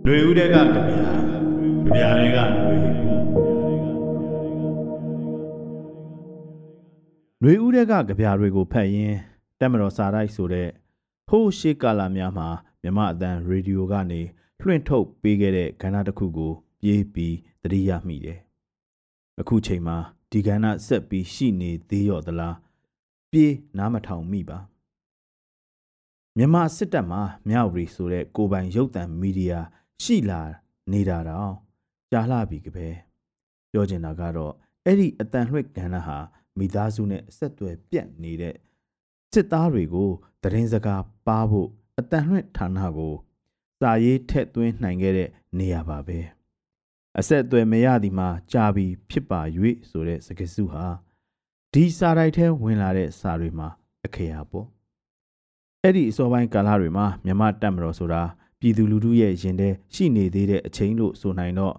။လွေဦးတဲ့ကကြပြာကြပြာတွေကလွေလွေဦးတဲ့ကကြပြာတွေကိုဖတ်ရင်းတက်မတော်စာတိုက်ဆိုတဲ့ဟိုးရှိကာလာများမှာမြမအတန်ရေဒီယိုကနေလွှင့်ထုတ်ပေးခဲ့တဲ့ကဏ္ဍတစ်ခုကို ပြေးပြီးသတိရမိတယ်။အခုချိန်မှာဒီကဏ္ဍဆက်ပြီးရှိနေသေးရော့သလားပြေးနားမထောင်မိပါ။မြန်မာစစ်တပ်မှာမြဝတီဆိုတဲ့ကိုပိုင်ရုပ်သံမီဒီယာ ရှိလာနေတာတော့ကြားလှပြီကပဲ။ပြောချင်တာကတော့အဲ့ဒီအတန်လွှင့်ကဏ္ဍဟာမိသားစုနဲ့အဆက်အသွယ်ပြတ်နေတဲ့စစ်သားတွေကိုသတင်းစကားပါဖို့အတန်လွှင့်ဌာနကိုစာရေးထက်သွင်းနိုင်ခဲ့တဲ့နေရာပါပဲအဆက်အသွယ်မရသည်မှာကြာပြီးဖြစ်ပါ၍ဆိုတဲ့စကားစုဟာဒီစာတိုက်ထဲဝင်လာတဲ့စာတွေမှာ အခရာပေါ့အဲ့ဒီအစောပိုင်းကာလတွေမှာမြမတက်မတော်ဆိုတာ ပြည်သူလူထုရဲ့ရင်ထဲရှိနေသေးတဲ့အချိန်လို့ဆိုနိုင်တော့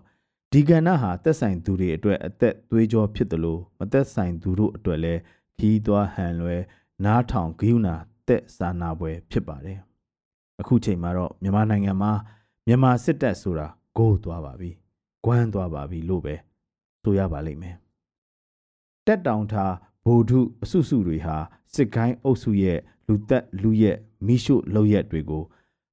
ဒီကဏ္ဍဟာသက်ဆိုင်သူတွေအတွက်အသက်သွေးကြောဖြစ်တယ်လို့မသက်ဆိုင်သူတို့အတွက်လည်းခီးသွားဟန်လွဲနားထောင်ဂိူနာတက်စာနာပွဲဖြစ်ပါတယ်အခုချိန်မှာတော့မြန်မာနိုင်ငံမှာမြန်မာစစ်တပ်ဆိုတာဂိုးသွားပါပြီဂွမ်းသွားပါပြီလို့ပဲဆိုရပါလိမ့်မယ်တက်တောင်ထားဗိုလ်ထုအစုစုတွေဟာစစ်ကိုင်းအုပ်စုရဲ့လူသက်လူရက်မိရှုလောက်ရက်တွေကို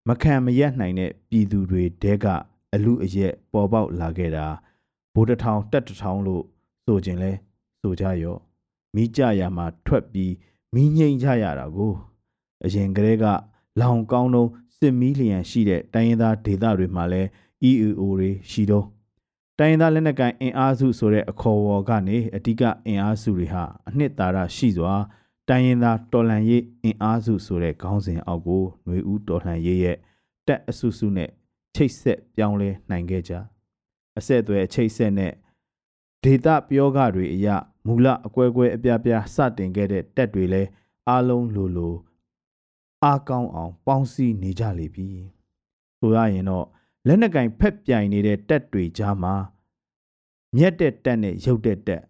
မခံမရက်နိုင်တဲ့ပြည်သူတွေတဲကအလူအရက်ပေါ်ပေါက်လာခဲ့တာဗိုလ်တထောင်တက်တထောင်လို့ဆိုခြင်းလဲဆိုကြရော့မိကြရမှာထွက်ပြီးမိငိမ့်ကြရတာကိုအရင်ကတည်းကလောင်ကောင်းတော့စစ်မီးလျံရှိတဲ့တိုင်းရင်းသားဒေသတွေမှာလဲ EAO တွေရှိတော့တိုင်းရင်းသားလက်နက်ကိုင်အင်အားစုဆိုတဲ့အခေါ်အဝေါ်ကနေအဓိကအင်အားစုတွေဟာအနှစ်သာရရှိစွာ တိုင်းရင်းသားတော်လှန်ရေးအင်အားစုဆိုတဲ့ခေါင်းစဉ်အောက်ကိုຫນွေဦးတော်လှန်ရေးရဲ့တက်အစုစုနဲ့ချိတ်ဆက်ပြောင်းလဲနိုင်ခဲ့ကြအဆက်အသွယ်ချိတ်ဆက်နဲ့ဒေတာပြောကတွေအရမူလအကွဲကွဲအပြားပြားစတင်ခဲ့တဲ့တက်တွေလဲအားလုံးလိုလိုအားကောင်းအောင် ပေါင်းစည်းနေကြလေပြီဆိုရရင်တော့လက်နက်ကင်ဖက်ပြိုင်နေတဲ့တက်တွေကြားမှာမြက်တဲ့တက်နဲ့ရုပ်တဲ့တက်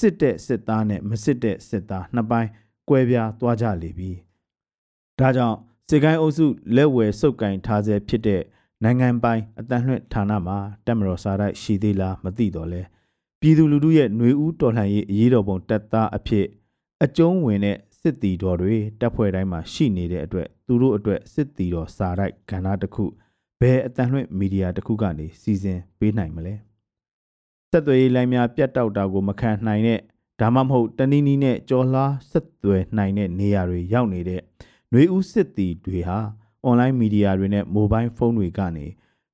စစ်တဲ့စစ်သားနဲ့မစစ်တဲ့စစ်သားနှစ်ပိုင်းကွဲပြားသွားကြလေပြီဒါကြောင့်စေကိုင်းအုပ်စုလက်ဝယ်စုပ်ကင်ထားဆဲဖြစ်တဲ့နိုင်ငံပိုင်အတန်လွှင့်ဌာနမှာတက်မတော်စားတိုက်ရှိသေးလားမသိတော့လဲပြည်သူလူထုရဲ့ຫນွေဦးတော်လှန်ရေးအရေးတော်ပုံတပ်သားအဖြစ်အကျုံးဝင်တဲ့စစ်တီတော်တွေတပ်ဖွဲ့တိုင်းမှာရှိနေတဲ့အတွက်သူတို့အတွက်စစ်တီတော်စာရိုက်ကဏ္ဍတစ်ခုဘယ်အတန်လွှင့်မီဒီယာတစ်ခုကနေစီစဉ်ပေးနိုင်မလဲ ဆက်သွယ်ရေးလိုင်းများပြတ်တောက်တာကိုမခံနိုင်တဲ့ဒါမှမဟုတ်တနည်းနည်းနဲ့ကြော်လားဆက်သွယ်နိုင်တဲ့နေရာတွေရောက်နေတဲ့ຫນွေဦးစစ်တီတွေဟာအွန်လိုင်းမီဒီယာတွေနဲ့မိုဘိုင်းဖုန်းတွေကနေ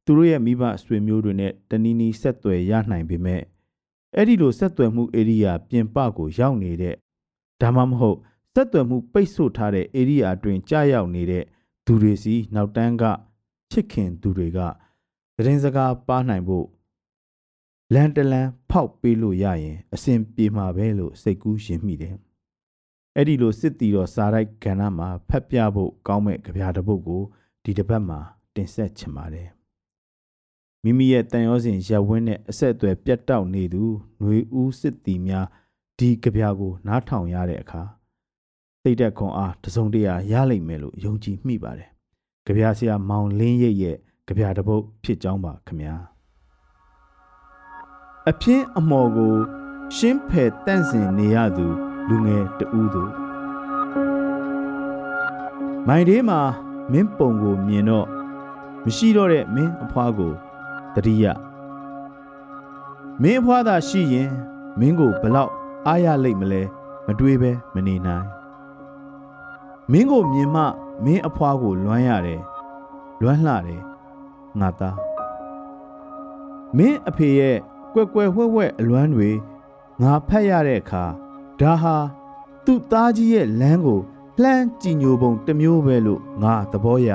သူတို့ရဲ့မိဘဆွေမျိုးတွေနဲ့တနည်းနည်းဆက်သွယ်ရနိုင်ပေမဲ့အဲ့ဒီလိုဆက်သွယ်မှုဧရိယာပြင်ပကိုရောက်နေတဲ့ဒါမှမဟုတ်ဆက်သွယ်မှုပိတ်ဆို့ထားတဲ့ဧရိယာတွင်ကြာရောက်နေတဲ့သူတွေစီနောက်တန်းကချစ်ခင်သူတွေကသတင်းစကားပါနိုင်ဖို့ လန်တလန်ဖောက်ပေးလို့ရရင်အစဉ်ပြေမှာပဲလို့စိတ်ကူးရှင်မိတယ်။အဲ့ဒီလိုစစ်တီတော်စာရိုက်ကဏ္ဍမှာဖတ်ပြဖို့ကောင်းမဲ့ကြပြတစ်ပုဒ်ကိုဒီတစ်ပတ်မှာတင်ဆက်ချင်ပါတယ်။မိမိရဲ့တန်ရောစဉ်ရပ်ဝင်းနဲ့အဆက်အသွယ်ပြတ်တောက်နေသူຫນွေဦးစစ်တီများဒီကြပြကို နားထောင်ရတဲ့အခါစိတ်သက်ခွန်အားတစုံတရာရလိမ့်မယ်လို့ယုံကြည်မိပါတယ်။ကြပြဆရာမောင်လင်းရိပ်ရဲ့ကြပြတစ်ပုဒ်ဖြစ်ကြောင်းပါခင်ဗျာ။ အပြင်းအမော်ကို ရှင်းဖယ်တန့်စင်နေရသူ လူငယ်တဦးသူမိုင်သေးမှာမင်းပုံကိုမြင်တော့မရှိတော့တဲ့မင်းအဖွားကိုတတိယမင်းအဖွားသာရှိရင်မင်းကိုဘလောက်အားရလိမ့်မလဲမတွေးပဲမနေနိုင်မင်းကိုမြင်မှမင်းအဖွားကိုလွမ်းရတယ်လွမ်းလှတယ်ငါသားမင်းအဖေရဲ့ ကွက်ကွယ်ဝှက်ဝှက်အလွမ်းတွေငါဖတ်ရတဲ့အခါဒါဟာသူ့သားကြီးရဲ့လမ်းကိုလှမ်းကြည်ညိုပုံတစ်မျိုးပဲလို့ငါသဘောရ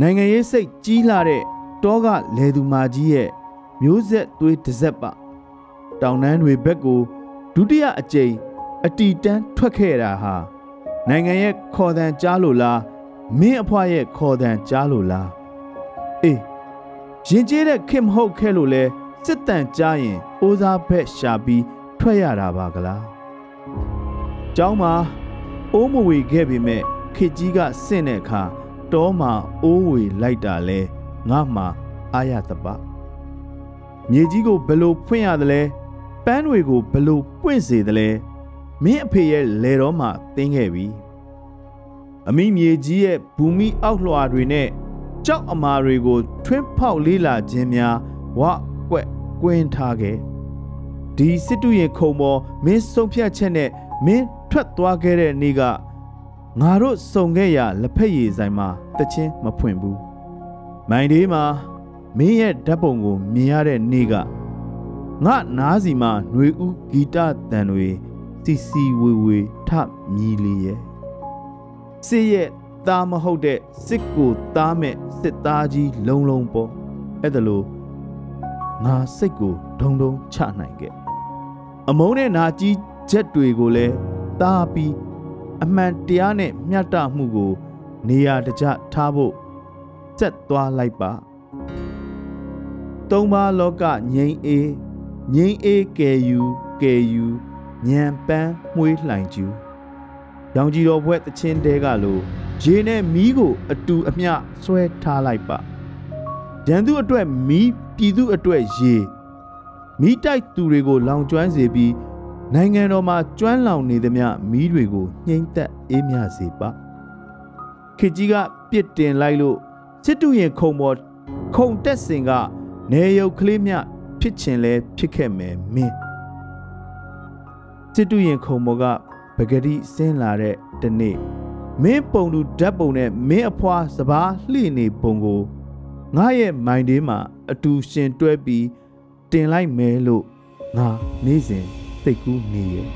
နိုင်ငံရေးစိတ်ကြီးလာတဲ့တောကလေသူမာကြီးရဲ့မျိုးဆက်သွေးတစ်စက်ပါတောင်တန်းတွေဘက်ကိုဒုတိယအကြိမ်အတီတန်းထွက်ခဲ့တာဟာနိုင်ငံရဲ့ခေါ်တန်ကြားလို့လားမင်းအဖွားရဲ့ခေါ်တန်ကြားလို့လားအေးရင်ကျေးတဲ့ခင်မဟုတ်ခဲ့လို့လဲ စစ်တန်ကြားရင်အိုးစားဘက်ရှာပြီးထွက်ရတာပါကလားကျောင်းမှာအိုးမဝေခဲ့ပေမဲ့ခေကြီးကဆင့်တဲ့အခါတောမှာအိုးဝေလိုက်တာလဲငါမှအာရတပမြေကြီးကိုဘယ်လိုဖွင့်ရသလဲပန်းတွေကိုဘယ်လိုပွင့်စေသလဲမင်းအဖေရဲ့လေတော်မှာတင်းခဲ့ပြီအမိမြေကြီးရဲ့ဘူမိအောက်လွှာတွေနဲ့ကြောက်အမာတွေကိုထွင်းဖောက်လေးလာခြင်းများဝကွက် ကွင်းထားခဲ့ဒီစစ်တူရင်ခုံပေါ်မင်းဆုံးဖြတ်ချက်နဲ့မင်းထွက်သွားခဲ့တဲ့နေ့ကငါတို့စုံခဲ့ရလက်ဖက်ရည်ဆိုင်မှာတချင်းမဖွင့်ဘူးမိုင်ဒီမှာမင်းရဲ့ဓာတ်ပုံကိုမြင်ရတဲ့နေ့ကငါနားစီမှာຫນွေဥဂီတတန်တွေစီစီဝေဝေထမြည်လေရဲ့စစ်ရဲ့သားမဟုတ်တဲ့စစ်ကိုသားမဲ့စစ်သားကြီးလုံလုံပေါ်အဲ့ဒါလို့ ငါစိတ်ကိုဒုံဒုံချနိုင်ခဲ့အမုန်းနဲ့နာကြီးချက်တွေကိုလည်းတားပြီးအမှန်တရားနဲ့မျှတမှုကို နေရာတကျထားဖို့စက်သွားလိုက်ပါသုံးပါးလောကငြိမ်းအေးငြိမ်းအေးကယ်ယူကယ်ယူညံပန်းမှွေးလှိုင်ကျူရောင်ကြီးတော်ဘွဲ့တချင်းတဲကလို့ရေနဲ့မီးကို အတူအမျှဆွဲထားလိုက်ပါ ရန်သူအတွက်မီးပြည်သူအတွက်ရေမိတိုက်သူတွေကိုလောင်ကျွမ်းစေပြီးနိုင်ငံတော်မှာကျွမ်းလောင်နေသမျှမီးတွေကိုနှိမ့်သက်အေးမြစေပါခေကြီးကပြစ်တင်လိုက်လို့စစ်တူရင်ခုံပေါ်ခုံတက်စင်ကနေရုပ်ကလေးမြဖြစ်ချင်လဲဖြစ်ခဲ့မယ်မင်းစစ်တူရင်ခုံပေါ်ကပဂတိဆင်းလာတဲ့တနေ့မင်းပုံသူဓာတ်ပုံနဲ့မင်းအဖွာစပားလှိနေပုံကို ငါရဲ့မိုင်သေးမှာအတူရှင်တွဲပြီးတင်လိုက်မယ်လို့ငါနေ့စဉ်သိတ်ကူးနေရဲ့